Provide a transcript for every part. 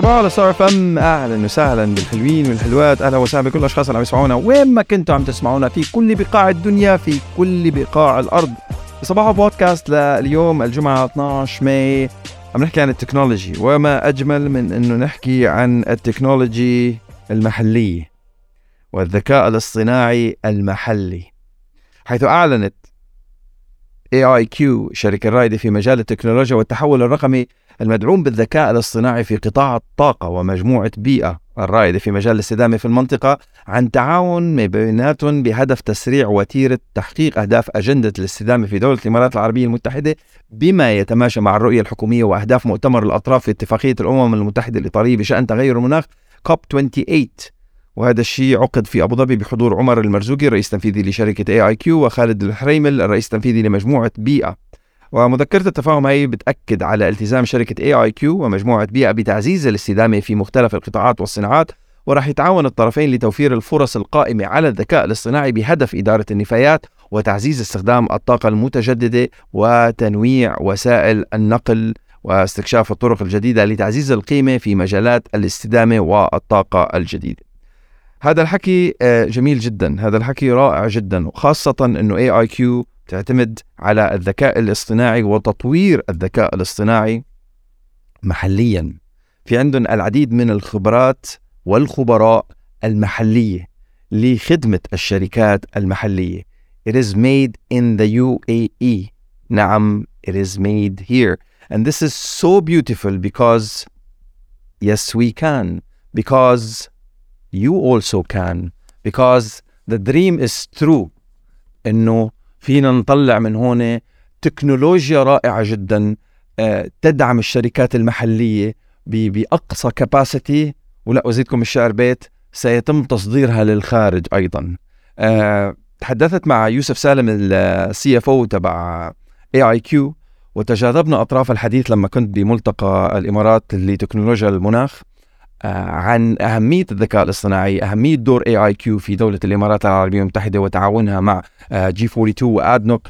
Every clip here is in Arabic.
صباح على Star FM. أهلا وسهلا بالحلوين والحلوات. أهلا وسهلا بكل الاشخاص اللي عم يسمعونا. وين ما كنتوا عم تسمعونا في كل بقاع الدنيا في كل بقاع الأرض. صباح بودكاست لليوم الجمعة 12 May. عم نحكي عن ال technology وما أجمل من إنه نحكي عن ال technology المحليه والذكاء الاصطناعي المحلي. حيث أعلنت AIQ شركة رائدة في مجال التكنولوجيا والتحول الرقمي المدعوم بالذكاء الاصطناعي في قطاع الطاقة ومجموعة بيئة الرائدة في مجال الاستدامة في المنطقة عن تعاون بيناتهم بهدف تسريع وتيرة تحقيق أهداف أجندة الاستدامة في دولة الإمارات العربية المتحدة بما يتماشى مع الرؤية الحكومية وأهداف مؤتمر الأطراف في اتفاقية الأمم المتحدة الإطارية بشأن تغير المناخ كوب 28 وهذا الشيء عقد في أبو ظبي بحضور عمر المرزوقي الرئيس التنفيذي لشركة AIQ وخالد الحريمل الرئيس التنفيذي لمجموعة بيئة. ومذكرة التفاهم هي بتأكد على التزام شركة اي اي كيو ومجموعة بيئة بتعزيز الاستدامة في مختلف القطاعات والصناعات وراح يتعاون الطرفين لتوفير الفرص القائمة على الذكاء الاصطناعي بهدف إدارة النفايات وتعزيز استخدام الطاقة المتجددة وتنويع وسائل النقل واستكشاف الطرق الجديدة لتعزيز القيمة في مجالات الاستدامة والطاقة الجديدة. هذا الحكي آه، جميل جدا. هذا الحكي رائع جدا وخاصة اي كيو تعتمد على الذكاء الاصطناعي وتطوير الذكاء الاصطناعي محليا. في عندهم العديد من الخبرات والخبراء المحلية لخدمة الشركات المحلية. It is made in the UAE نعم it is made here. And this is so beautiful because yes we can. Because you also can. Because the dream is true. إنه فينا نطلع من هون. تكنولوجيا رائعة جدا. آه، تدعم الشركات المحلية بأقصى capacity ولا أزيدكم الشعر بيت سيتم تصديرها للخارج أيضا. آه، تحدثت مع يوسف سالم ال CFO تبع AIQ وتجاذبنا أطراف الحديث لما كنت بملتقى الإمارات لتكنولوجيا المناخ. عن أهمية الذكاء الاصطناعي أهمية دور AIQ في دولة الإمارات العربية المتحدة وتعاونها مع G42 وأدنوك.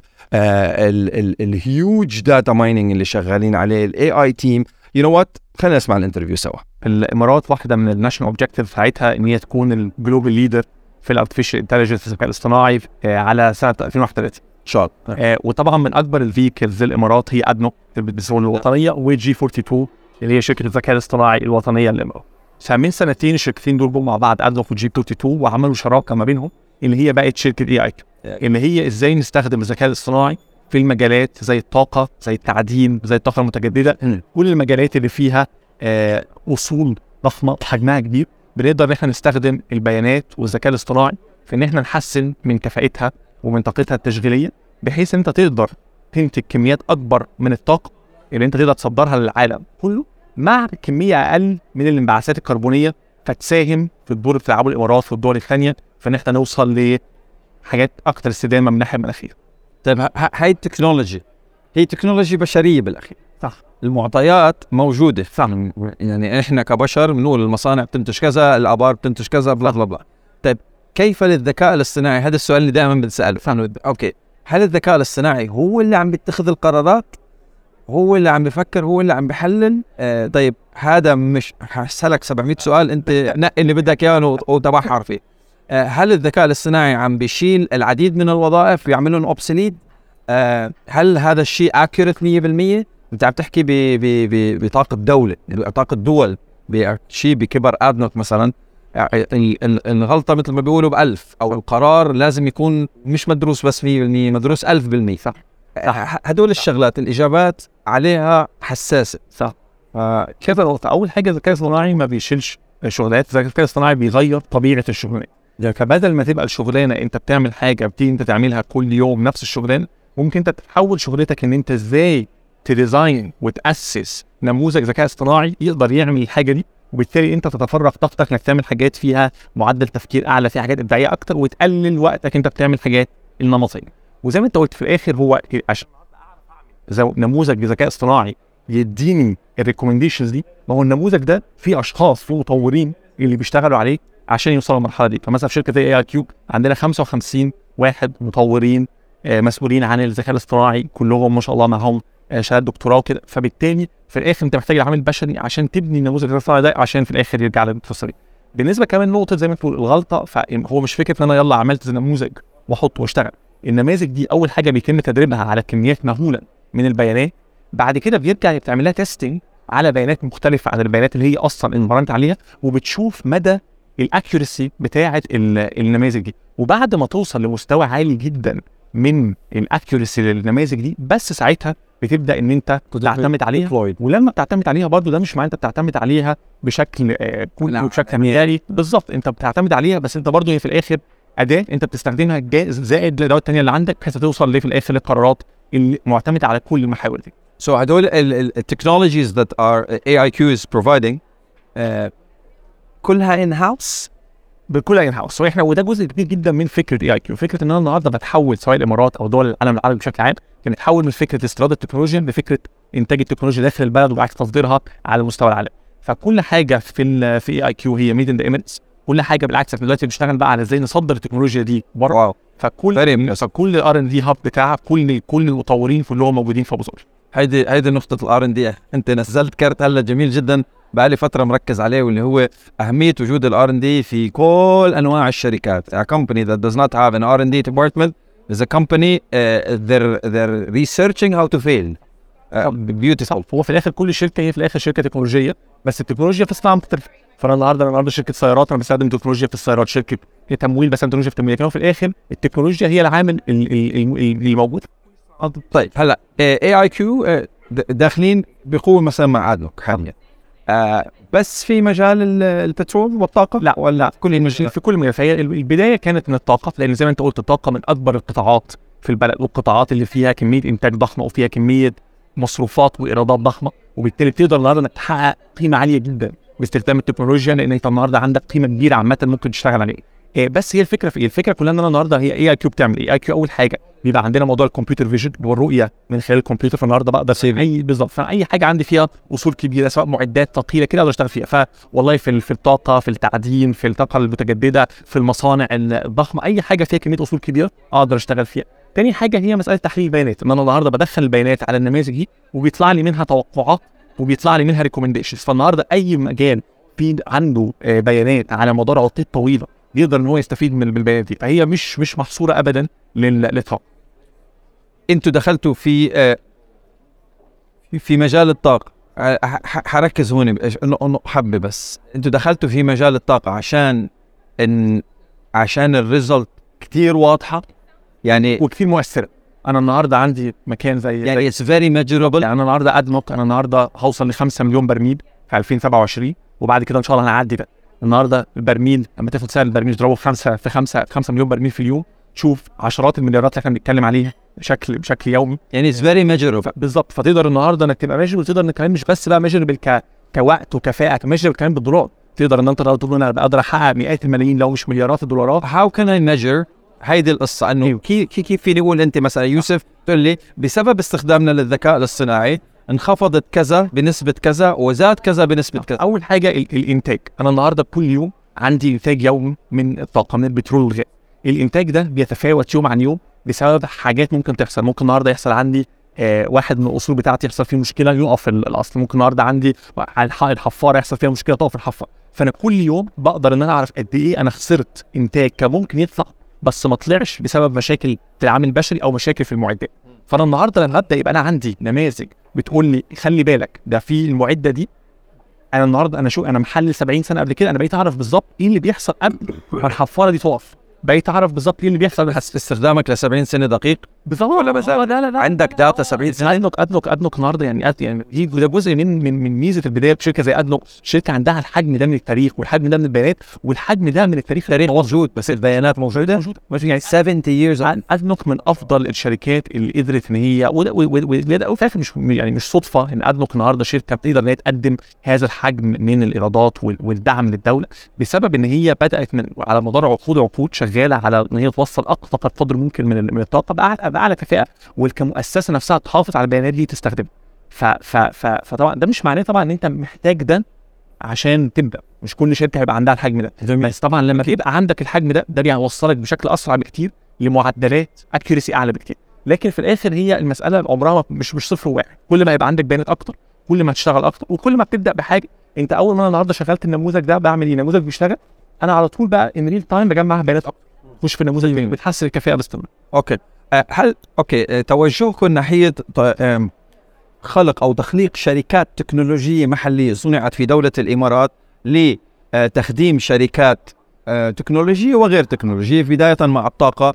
ال huge data mining اللي شغالين عليه ال AI team you know what خلينا نسمع ال interview سوا. الإمارات واحدة من ال national objective بتاعتها إن هي تكون ال global leader في ال artificial intelligence الذكاء الاصطناعي آه، على سنة 2031 شاط. آه وطبعا من أكبر ال vehicles للإمارات هي أدنوك البترول الوطنيه و G42 اللي هي شركة الذكاء الاصطناعي الوطنية للامارات فمن سنتين الشركتين دول جم مع بعض ادنوك وجي 22 وعملوا شراكة ما بينهم اللي هي بقت شركة اي اي اللي هي إزاي نستخدم الذكاء الاصطناعي في المجالات زي الطاقة زي التعدين زي الطاقة المتجددة. كل المجالات اللي فيها آه أصول ضخمة حجمها كبير بنقدر إن إحنا نستخدم البيانات والذكاء الاصطناعي في إن إحنا نحسن من كفاءتها ومن طاقتها التشغيلية بحيث أنت تقدر تنتج كميات أكبر من الطاقة اللي أنت تقدر تصدرها للعالم كله. مع كمية أقل من الانبعاثات الكربونية فتساهم في الدور في إن الإمارات والدول الثانية في إن إحنا نوصل لحاجات أكثر استدامة من الناحية المناخية. طيب هاي ال technology هي technology بشرية بالأخير. صح. المعطيات موجودة. صح. يعني إحنا كبشر بنقول المصانع بتنتج كذا الآبار بتنتج كذا بلا بلا بلا. طيب كيف للذكاء الاصطناعي؟ هذا السؤال اللي دائما بنسأله. فهم okay. هل الذكاء الاصطناعي هو اللي عم بيتخذ القرارات؟ هو اللي عم بفكر هو اللي عم بحلل. آه طيب هذا مش هسألك 700 سؤال أنت نقي اللي بدك إياه وتبحر فيه آه هل الذكاء الاصطناعي عم بيشيل العديد من الوظائف ويعمل لهم obsolete آه هل هذا الشيء accurate 100% أنت عم تحكي بطاقة دولة بطاقة دول بشيء بكبر أدنوك مثلا. يعني الغلطة مثل ما بيقولوا بألف أو القرار لازم يكون مش مدروس بس 100% مدروس 1000% صح. هدول الشغلات الإجابات عليها حساسة. صح. كذا نقطه أول حاجة الذكاء الاصطناعي ما بيشيلش شغلات الذكاء الاصطناعي بيغير طبيعة الشغلانة. يعني فبدل ما تبقى الشغلانة أنت بتعمل حاجة بتيجي أنت تعملها كل يوم نفس الشغلانة ممكن أنت تحول شغلتك إن أنت إزاي تديزاين وتأسس نموذج ذكاء اصطناعي يقدر يعمل الحاجة دي وبالتالي أنت تتفرغ طاقتك إنك تعمل حاجات فيها معدل تفكير أعلى فيها حاجات إبداعية أكتر وتقلل وقتك أنت بتعمل حاجات النمطية. وزي ما انت قلت في الآخر هو عشان نموذج ذكاء اصطناعي يديني ال recommendations دي ما هو النموذج ده فيه أشخاص فيه مطورين اللي بيشتغلوا عليه عشان يوصلوا للمرحلة دي. فمثلا في شركة زي AIQ عندنا 55 واحد مطورين آه، مسؤولين عن الذكاء الاصطناعي كلهم ما شاء الله معهم آه، دكتوراه وكده. فبالتالي في الآخر انت محتاج العامل البشري عشان تبني النموذج الذكاء الاصطناعي ده عشان في الآخر يرجع للمتصلين بالنسبة كمان نقطه زي ما تقول الغلطة فهو مش فكرة إن أنا يلا عملت نموذج وأحطه واشتغل. النماذج دي أول حاجة بيتم تدريبها على كميات مهوله من البيانات بعد كده بيرجع بتعمل لها testing على بيانات مختلفة عن البيانات اللي هي أصلا ات trained عليها وبتشوف مدى ال accuracy بتاعه ال- النماذج دي وبعد ما توصل لمستوى عالي جدا من ال accuracy للنماذج دي بس ساعتها بتبدأ إن أنت تعتمد عليها. ولما بتعتمد عليها برضو ده مش معناه أنت بتعتمد عليها بشكل نعم. وبشكل معياري بالظبط أنت بتعتمد عليها بس أنت برضو هي في الآخر أداة أنت بتستخدمها زائد الأدوات الثانية اللي عندك بحيث توصل ليه في الآخر للقرارات اللي معتمدة على كل المحاور دي So هدول ال technologies that are AIQ is providing uh, كلها in house بكل in house وإحنا وده جزء كبير جدا من فكرة AIQ فكرة إن أنا النهارده بتحول سواء الإمارات أو دول العالم العربي بشكل عام إن تتحول من فكرة استيراد التكنولوجيا لفكرة إنتاج التكنولوجيا داخل البلد وبعد تصديرها على مستوى العالم. فكل حاجة في ال في AIQ هي made in the Emirates كل حاجة بالعكس إحنا دلوقتي بنشتغل بقى على إزاي نصدر التكنولوجيا دي بره. wow. فكل فكل R&D hub بتاعها كل كل المطورين كلهم موجودين في أبو ظبي. هيدي هيدي نقطة ال R&D أنت نزلت كارت هلا جميل جدا. بقالي فترة مركز عليه واللي هو أهمية وجود ال R&D في كل أنواع الشركات. A company that does not have an R&D department is a company uh, they're they're researching how to fail. Uh, beautiful. هو في الآخر كل شركة هي في الآخر شركة تكنولوجية بس التكنولوجيا في صناعة مختلفة فأنا النهارده أنا النهارده شركة سيارات أنا بستخدم تكنولوجيا في السيارات شركة تمويل بستخدم تكنولوجيا في التمويل لكن في الآخر التكنولوجيا هي العامل ال- ال- ال- اللي موجود طيب هلا اي اي كيو داخلين بقوة مثلا مع أدنوك حاليا. آه بس في مجال ال- البترول والطاقة؟ لا ولا كل المجال في كل مجال فهي ال- البداية كانت من الطاقة لأن زي ما أنت قلت الطاقة من أكبر القطاعات في البلد والقطاعات اللي فيها كمية إنتاج ضخمة وفيها كمية مصروفات وإيرادات ضخمة وبالتالي بتقدر النهارده إنك تحقق قيمة عالية جدا باستخدام التكنولوجيا لأن أنت النهارده عندك قيمة كبيرة عامة ممكن تشتغل عليها إيه بس هي الفكرة في إيه؟ الفكرة كلها إن أنا النهارده هي AIQ بتعمل إيه؟ AIQ أول حاجة بيبقى عندنا موضوع ال computer vision اللي هو الرؤيه من خلال الكمبيوتر فالنهارده بقدر أي بالظبط فأي حاجة عندي فيها أصول كبيرة سواء معدات ثقيله كده أقدر أشتغل فيها فوالله في في الطاقة في التعدين في الطاقة المتجددة في المصانع الضخمة أي حاجة فيها كمية أصول كبيرة أقدر أشتغل فيها تاني حاجة هي مسألة تحليل البيانات. ان أنا النهارده بدخل البيانات على النماذج دي وبيطلع لي منها توقعات وبيطلع لي منها ريكومنديشنز فالنهاردة أي مجال في عنده آه، بيانات على مدار عقود طويلة يقدر إن هو يستفيد من البيانات دي فهي مش مش محصورة ابدا لل- للطاقة. أنتوا دخلتوا في آه، في- مجال الطاقة. ح- ح- حركز هون حبة بس. أنتوا دخلتوا في مجال الطاقة عشان إن عشان ال result كتير واضحة؟ يعني وكثير مؤثره أنا النهارده عندي مكان زي يعني it's very measurable يعني أنا النهارده أدنوك أنا النهارده هوصل ل 5 مليون برميل في 2027 وبعد كده إن شاء الله هنعدي ده. النهارده البرميل لما تاخد سعر البرميل تضربه في 5 في 5 في 5 مليون برميل في اليوم تشوف عشرات المليارات اللي إحنا بنتكلم عليها بشكل بشكل يومي. يعني it's very measurable بالظبط فتقدر النهارده إنك تبقى measure وتقدر إنك كمان مش بس بقى measure ك كوقت وكفاءة measure كمان بالدولار. تقدر إن أنت تقول أنا بقدر أحقق مئات الملايين لو مش مليارات الدولارات. how can I measure هيدي القصة إنه كي كي- كيف فيني أقول أنت مثلا يوسف تقول لي بسبب استخدامنا للذكاء الاصطناعي انخفضت كذا بنسبة كذا وزاد كذا بنسبة كذا. أول حاجة ال- الإنتاج. أنا النهارده كل يوم عندي إنتاج يومي من الطاقه من البترول والغاز الإنتاج ده بيتفاوت يوم عن يوم بسبب حاجات ممكن تحصل. ممكن النهارده يحصل عندي آه واحد من الأصول بتاعتي يحصل فيه مشكلة يقف ال- الأصل. ممكن النهارده عندي الح- الحفارة يحصل فيها مشكلة تقف الحفارة. فأنا كل يوم بقدر إن أنا أعرف قد إيه أنا خسرت إنتاج كان ممكن يطلع بس ما طلعش بسبب مشاكل في العامل البشري أو مشاكل في المعدات فأنا النهارده لما أبدأ يبقى أنا عندي نماذج بتقول لي خلي بالك ده في المعدة دي. أنا النهارده أنا شو أنا محلل 70 سنة قبل كده أنا بقيت أعرف بالظبط إيه اللي بيحصل قبل ما الحفارة دي تقف. بقيت اعرف بالظبط إيه اللي بيحصل. بس استخدامك ل 70 سنة دقيق؟ بالظبط ولا بس لا لا لا. عندك data 70 سنة. أدنوك أدنوك أدنوك النهارده يعني أد يعني دي ده جزء من من من ميزة البداية بشركة زي أدنوك. شركة عندها الحجم ده من التاريخ والحجم ده من البيانات والحجم ده من التاريخ التاريخ موجود بس البيانات موجودة. موجوده ماشي يعني 70 years. أدنوك من أفضل الشركات اللي قدرت إن هي وفي الآخر مش يعني مش صدفة إن أدنوك النهارده شركة بتقدر إن هي تقدم هذا الحجم من الإيرادات وال- والدعم للدولة بسبب إن هي بدأت من على مدار عقود عقود شغالة على إن هي توصل أقصى قدر ممكن من من الطاقة باعلى بأعلى كفاءة والكمؤسسة نفسها تحافظ على البيانات دي تستخدمها ف ف ف فطبعا ده مش معناه طبعا إن أنت محتاج ده عشان تبدأ. مش كل شركة هيبقى عندها الحجم ده. بس طبعا لما يبقى عندك الحجم ده ده بيوصلك بشكل أسرع بكتير لمعدلات accuracy أعلى بكتير. لكن في الآخر هي المسألة عمرها مش مش صفر وواحد. كل ما يبقى عندك بيانات أكتر كل ما هتشتغل أكتر وكل ما بتبدأ بحاجة. أنت أول ما أنا النهارده شغلت النموذج ده بعمل إيه؟ نموذج بيشتغل أنا على طول بقى in real time بجمع بيانات أكتر. مش في النموذج بتحسن الكفاءة باستمرار أوكي. أه هل أوكي. أه توجهكم ناحية خلق أو تخليق شركات تكنولوجية محلية صنعت في دولة الإمارات لتخديم شركات أه تكنولوجية وغير تكنولوجية بداية مع الطاقة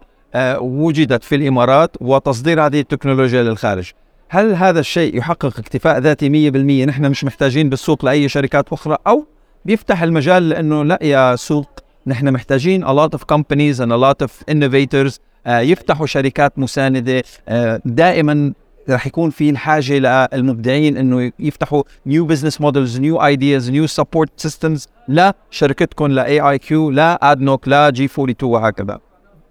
وجدت في الإمارات وتصدير هذه التكنولوجيا للخارج. هل هذا الشيء يحقق اكتفاء ذاتي 100% نحن مش محتاجين بالسوق لأي شركات أخرى أو بيفتح المجال لأنه لا يا سوق نحن محتاجين a lot of companies and a lot of innovators uh, يفتحوا شركات مساندة uh, دائما رح يكون في الحاجة للمبدعين إنه يفتحوا new business models, new ideas, new support systems لا شركتكم لا AIQ لا ادنوك لا جي 42 وهكذا.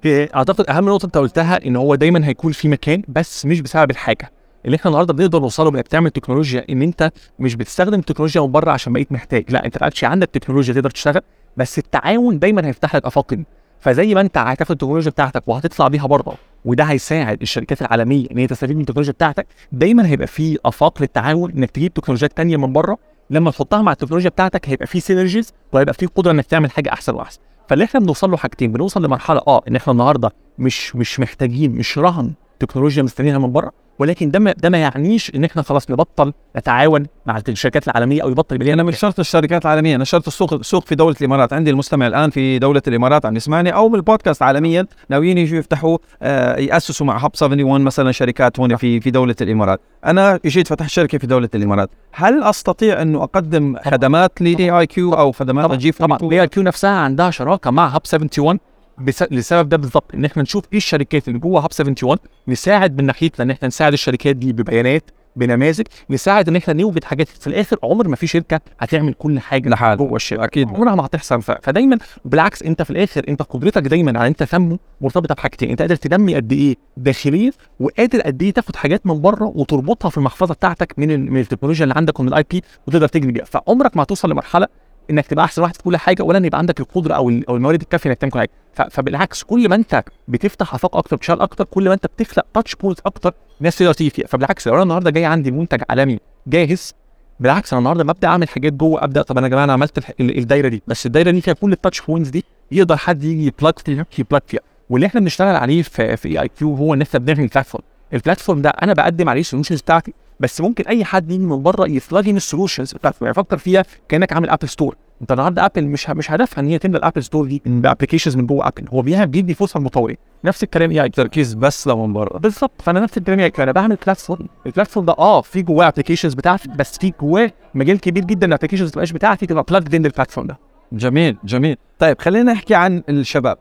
أعتقد أهم نقطة أنت قلتها ان هو دايما هيكون في مكان بس مش بسبب الحاجة. اللي إحنا النهارده بنقدر نوصله انك بتعمل تكنولوجيا ان انت مش بتستخدم تكنولوجيا من بره عشان بقيت محتاج. لا انت actually عندك تكنولوجيا تقدر تشتغل بس التعاون دايما هيفتح لك آفاق فزي ما انت هتاخد التكنولوجيا بتاعتك وهتطلع بيها بره وده هيساعد الشركات العالمية إن هي تستفيد من التكنولوجيا بتاعتك دايما هيبقى في آفاق للتعاون إنك تجيب تكنولوجيات تانية من بره. لما تحطها مع التكنولوجيا بتاعتك هيبقى في synergies وهيبقى في قدرة إنك تعمل حاجة أحسن وأحسن. فاللي إحنا بنوصل له حاجتين بنوصل لمرحلة آه إن إحنا النهارده مش مش محتاجين مش رهن تكنولوجيا مستنيينها من بره ولكن ده ما ده ما يعنيش إن إحنا خلاص نبطل نتعاون مع الشركات العالمية أو يبطل أنا مش شرط الشركات العالمية أنا شرط السوق السوق في دولة الإمارات. عندي المستمع الآن في دولة الإمارات عم يسمعني أو من البودكاست عالميا ناويين يجوا يفتحوا آه يأسسوا مع Hub 71 مثلا شركات هون في في دولة الإمارات. أنا اجيت فتحت شركة في دولة الإمارات. هل أستطيع انه أقدم خدمات ل AIQ أو خدمات جي طبعا. AIQ نفسها عندها شراكة مع Hub 71 بس... لسبب ده بالظبط إن إحنا نشوف إيه الشركات اللي جوه Hub 71 نساعد من ناحيتنا إن إحنا نساعد الشركات دي ببيانات بنماذج نساعد إن إحنا نوجد حاجات. في الآخر عمر ما في شركة هتعمل كل حاجة لحال جوه الشركة. أكيد. عمرها ما هتحصل. ف... فدايما بالعكس أنت في الآخر أنت قدرتك دايما على أنت تنمو مرتبطة بحاجتين. أنت قادر تنمي قد إيه؟ داخليا وقادر قد إيه تاخد حاجات من بره وتربطها في المحفظة بتاعتك من ال... من التكنولوجيا اللي عندك ومن ال IP وتقدر تجري بيها. فعمرك ما هتوصل لمرحلة إنك تبقى أحسن واحد في كل حاجة ولا يبقى عندك القدرة أو أو الموارد الكافية إنك تعمل كل حاجة. فبالعكس كل ما أنت بتفتح آفاق أكتر بتشتغل أكتر كل ما أنت بتخلق touch point أكتر ناس تقدر تيجي فيها. فبالعكس لو أنا النهارده جاي عندي منتج عالمي جاهز بالعكس أنا النهارده ببدأ أعمل حاجات جوه أبدأ طب أنا يا جماعة أنا عملت الدايرة دي. بس الدايرة دي فيها كل ال touch points دي يقدر حد يجي ي plug فيها ي plug فيها. واللي إحنا بنشتغل عليه في في AIQ هو إن إحنا بنعمل platform ال platform ده أنا بقدم عليه ال solutions بتاعتي بس ممكن أي حد يجي من بره ي plug in ال solutions بتاعته. يعني فكر فيها كأنك عامل Apple Store أنت النهارده Apple مش مش هدفها إن هي تملى ال Apple Store دي ب applications من جوه Apple هو بيدي فرصة للمطورين نفس الكلام AIQ تركيز بس لو من بره بالظبط. فأنا نفس الكلام AIQ أنا بعمل platform ال platform ده آه في جواه applications بتاعتي بس في جواه مجال كبير جدا ال applications ما تبقاش بتاعتي تبقى plugged in ال platform ده. جميل جميل. طيب خلينا نحكي عن الشباب.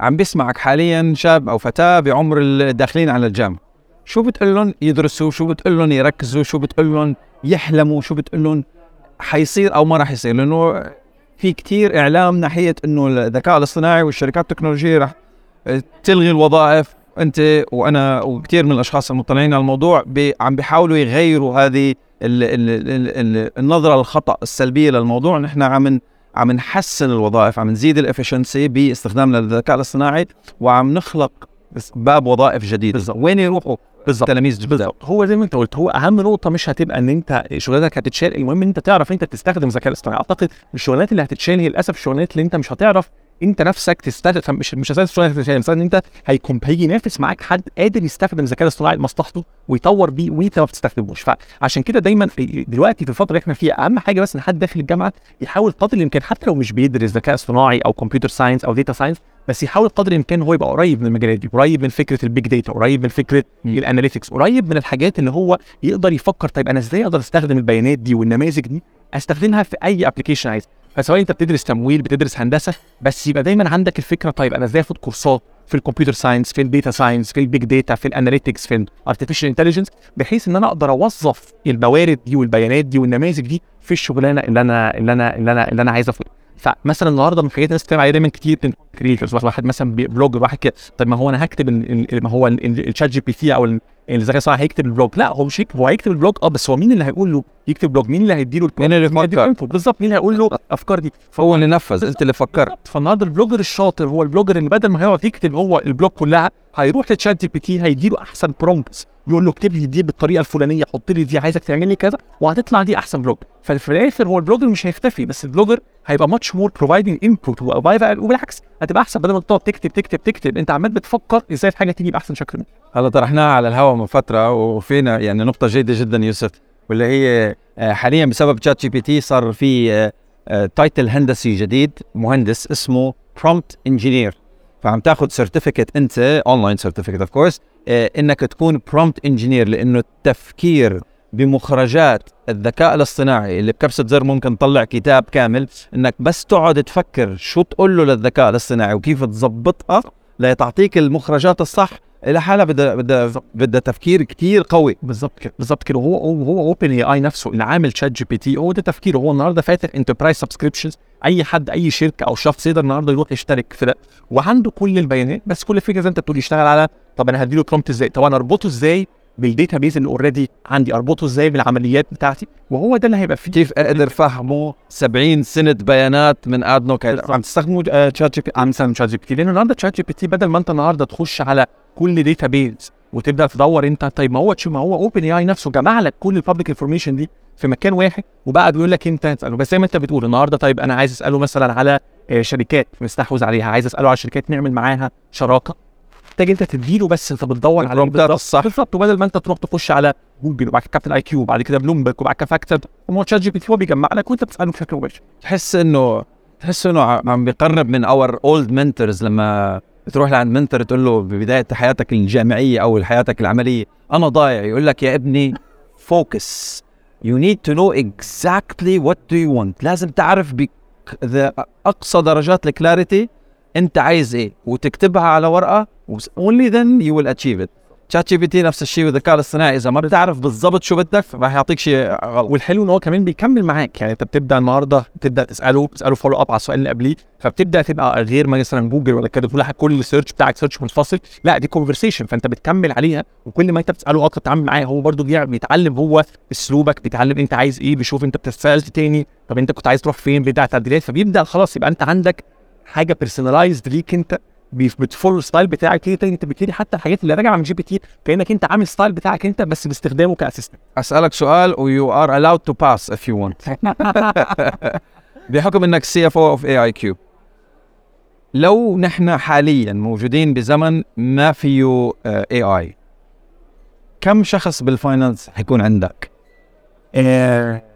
عم بيسمعك حاليا شاب أو فتاة بعمر الداخلين على الجامعة. شو بتقول لهم يدرسوا؟ شو بتقول لهم يركزوا؟ شو بتقول لهم يحلموا؟ شو بتقول لهم حيصير أو ما راح يصير؟ لأنه في كتير إعلام ناحية إنه الذكاء الاصطناعي والشركات التكنولوجية راح تلغي الوظائف. أنت وأنا وكثير من الأشخاص المطلعين على الموضوع بي عم بيحاولوا يغيروا هذه ال ال ال ال النظرة الخطأ السلبية للموضوع. نحن عم عم نحسن الوظائف عم نزيد الإفشنسي باستخدامنا للذكاء الاصطناعي وعم نخلق باب وظائف جديدة. بالظبط. وين يروحوا؟ بالظبط. تلاميذ جدد بالظبط. هو زي ما انت قلت هو أهم نقطة مش هتبقى إن أنت شغلانتك هتتشال المهم إن أنت تعرف أنت تستخدم الذكاء الاصطناعي. أعتقد الشغلانات اللي هتتشال هي للأسف الشغلانات اللي أنت مش هتعرف انت نفسك تستخدم مش مش مثلا إن انت هيكون هيجي ينافس معاك حد قادر يستخدم الذكاء الاصطناعي لمصلحته ويطور بيه وانت ما بتستخدموش. فعشان كده دايما دلوقتي في الفترة اللي إحنا فيها أهم حاجة بس إن حد داخل الجامعة يحاول قدر الإمكان حتى لو مش بيدرس ذكاء اصطناعي أو computer science أو data science بس يحاول قدر الإمكان هو يبقى قريب من المجالات دي قريب من فكرة ال big data قريب من فكرة ال analytics قريب من الحاجات اللي هو يقدر يفكر طيب أنا إزاي أقدر أستخدم البيانات دي والنماذج دي؟ أستخدمها في أي application عايز. فسواء انت بتدرس تمويل بتدرس هندسه بس يبقى دايما عندك الفكرة طيب أنا إزاي اخد كورسات في ال computer science في ال data science في ال big data في ال analytics في ال artificial intelligence بحيث ان أنا أقدر اوظف الموارد دي والبيانات دي والنماذج دي في الشغلانه اللي أنا اللي أنا اللي أنا اللي أنا عايز افوت فمثلا النهارده من الحاجات الناس بتتكلم عليها دايما كتير creators واحد مثلا blogger واحد كده طب ما هو أنا هكتب ما هو ال ChatGPT أو ان الذكاء الاصطناعي هيكتب ال blog. لا هو مش هيكتب هو هيكتب ال blog آه بس هو مين اللي هيقول له يكتب blog؟ مين اللي هيديله مين اللي يفكر؟ بالظبط مين اللي هيقول له الأفكار دي؟ هو اللي نفذ انت اللي فكرت. فالنهارده ال blogger الشاطر هو ال blogger اللي بدل ما هيقعد يكتب هو ال blog كلها هيروح ل ChatGPT هيديله أحسن prompts يقول له اكتب لي دي بالطريقة الفلانية حط لي دي عايزك تعمل لي كذا وهتطلع دي أحسن blog. ففي الآخر هو ال blogger مش هيختفي بس ال blogger هيبقى much more providing input وبالعكس هتبقى أحسن بدل ما تقعد تكتب تكتب تكتب. أنت عمال بتفكر إزاي الحاجة تيجي بأحسن شكل هلا طرحناها على الهواء من فترة وفينا يعني نقطة جيدة جدا يوسف واللي هي آه، حاليا بسبب ChatGPT صار في آه، آه، title هندسي جديد مهندس اسمه prompt engineer فعم تاخذ certificate أنت online certificate of course إنك تكون prompt engineer لأنه التفكير بمخرجات الذكاء الاصطناعي اللي بكبسة زر ممكن تطلع كتاب كامل إنك بس تقعد تفكر شو تقول له للذكاء الاصطناعي وكيف تظبطها لتعطيك المخرجات الصح. لحالها بدها بدها بدها تفكير كتير قوي. بالظبط كده. بالظبط كده. وهو هو OpenAI نفسه اللي عامل ChatGPT هو ده تفكيره. هو النهارده فاتح enterprise subscriptions أي حد أي شركة أو شخص يقدر النهارده يروح يشترك في ده. وعنده كل البيانات بس كل الفكرة زي أنت بتقول يشتغل على طب أنا هديله prompt إزاي؟ طب أنا أربطه إزاي؟ بال database اللي already عندي أربطه إزاي بالعمليات بتاعتي؟ وهو ده اللي هيبقى فيه. كيف أقدر فهمه؟ 70 سنة بيانات من أدنوك عم تستخدموا آه، ChatGP عم تستخدم ChatGPT لأن النهارده ChatGPT بدل ما أنت النهارده تخش على كل database وتبدأ تدور أنت طيب ما هو ما هو OpenAI نفسه جمع لك كل ال public information دي في مكان واحد وبقى بيقول لك أنت تساله بس زي ما أنت بتقول النهارده طيب أنا عايز أسأله مثلا على آه، شركات مستحوذ عليها عايز أسأله على شركات نعمل معاها شراكة. محتاج انت تديله بس انت بتدور على ال promptات الصح. بالظبط وبدل ما انت تروح تخش على جوجل وبعد كده Capital IQ وبعد كده بلومبرج وبعد كده فاكتب هو ChatGPT هو بيجمع لك وانت بتسأله بشكل مباشر. تحس إنه تحس إنه عم بيقرب من our old mentors لما تروح لعند mentor تقول له ببدايه حياتك الجامعية أو حياتك العملية أنا ضايع. يقول لك يا ابني focus you need to know exactly what do you want. لازم تعرف بك the أقصى درجات ال clarity أنت عايز إيه وتكتبها على ورقة only then you will achieve it. ChatGPT نفس الشيء والذكاء الاصطناعي إذا ما بتعرف بالضبط شو بدك راح يعطيك شيء غلط. والحلو ان هو كمان بيكمل معاك يعني أنت بتبدأ النهارده تبدا تسأله تساله follow up على السؤال اللي قبليه فبتبدأ تبقى غير ما مثلا جوجل ولا كده تقول كل ال search بتاعك search منفصل. لا دي conversation فأنت بتكمل عليها وكل ما أنت بتسأله أكتر بتتعامل معاه. هو بيع- بيتعلم هو اسلوبك بيتعلم أنت عايز إيه بيشوف أنت بتسال تاني. طب أنت كنت عايز تروح فين بيدع تعديلات فبيبدأ خلاص. يبقى أنت عندك حاجة personalized ليك أنت. بت follow ال style بتاعك تاني انت بتبتدي حتى الحاجات اللي راجعة من GPT كأنك انت عامل style بتاعك انت بس باستخدامه ك assistant. أسألك سؤال و you are allowed to pass if you want. بحكم إنك سي اف أو اوف AI كيو لو نحن حاليا موجودين بزمن ما فيه اي اي كم شخص بال finance حيكون عندك؟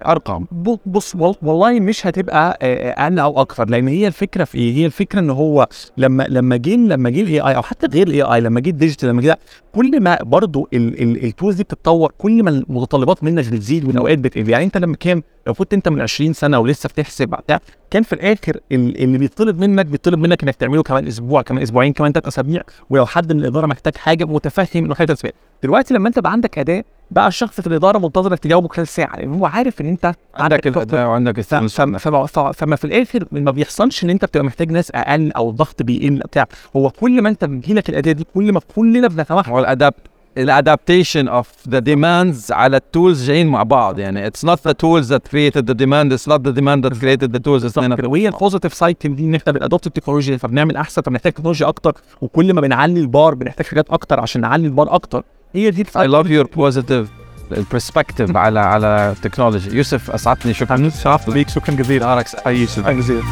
أرقام. ب- بص وال- والله مش هتبقى آه، أقل أو أكثر لأن هي الفكرة في إيه؟ هي الفكرة إن هو لما لما جه لما جه ال AI أو حتى غير ال AI لما جه ال digital لما جه كل ما برضو ال tools دي بتتطور كل ما المتطلبات منك بتزيد والاوقات بتقل. يعني أنت لما كان لو كنت أنت من 20 سنة ولسه بتحسب بتاع كان في الآخر ال- اللي بيطلب منك بيطلب منك إنك تعمله كمان أسبوع كمان أسبوعين كمان ثلاث أسابيع ولو حد من الإدارة محتاج حاجة متفهم إنه حاجة دلوقتي لما أنت بقى عندك أداة بقى الشخص في الإدارة منتظرك تجاوبه خلال ساعة لأن هو عارف إن أنت عندك الأداة وعندك فما, الثلث فما, فما, في الآخر ما بيحصلش إن أنت بتبقى محتاج ناس أقل أو الضغط بيقل بتاع. هو كل ما أنت بيجيلك الأداة دي كل ما كلنا بنتوحد. هو ال adapt ال adaptation of the demands على ال tools جايين مع بعض. يعني it's not the tools that created the demand it's not the demand that created the tools كده. وهي ال positive cycle دي إن إحنا بن adopt التكنولوجيا فبنعمل أحسن فبنحتاج تكنولوجيا أكتر. وكل ما بنعلي البار بنحتاج حاجات أكتر عشان نعلي البار أكتر. هي دي I love your positive ال perspective على على ال technology يوسف أسعدتني شكرا. شكرا جزيلا. نهارك سعيد شكرا جزيلا.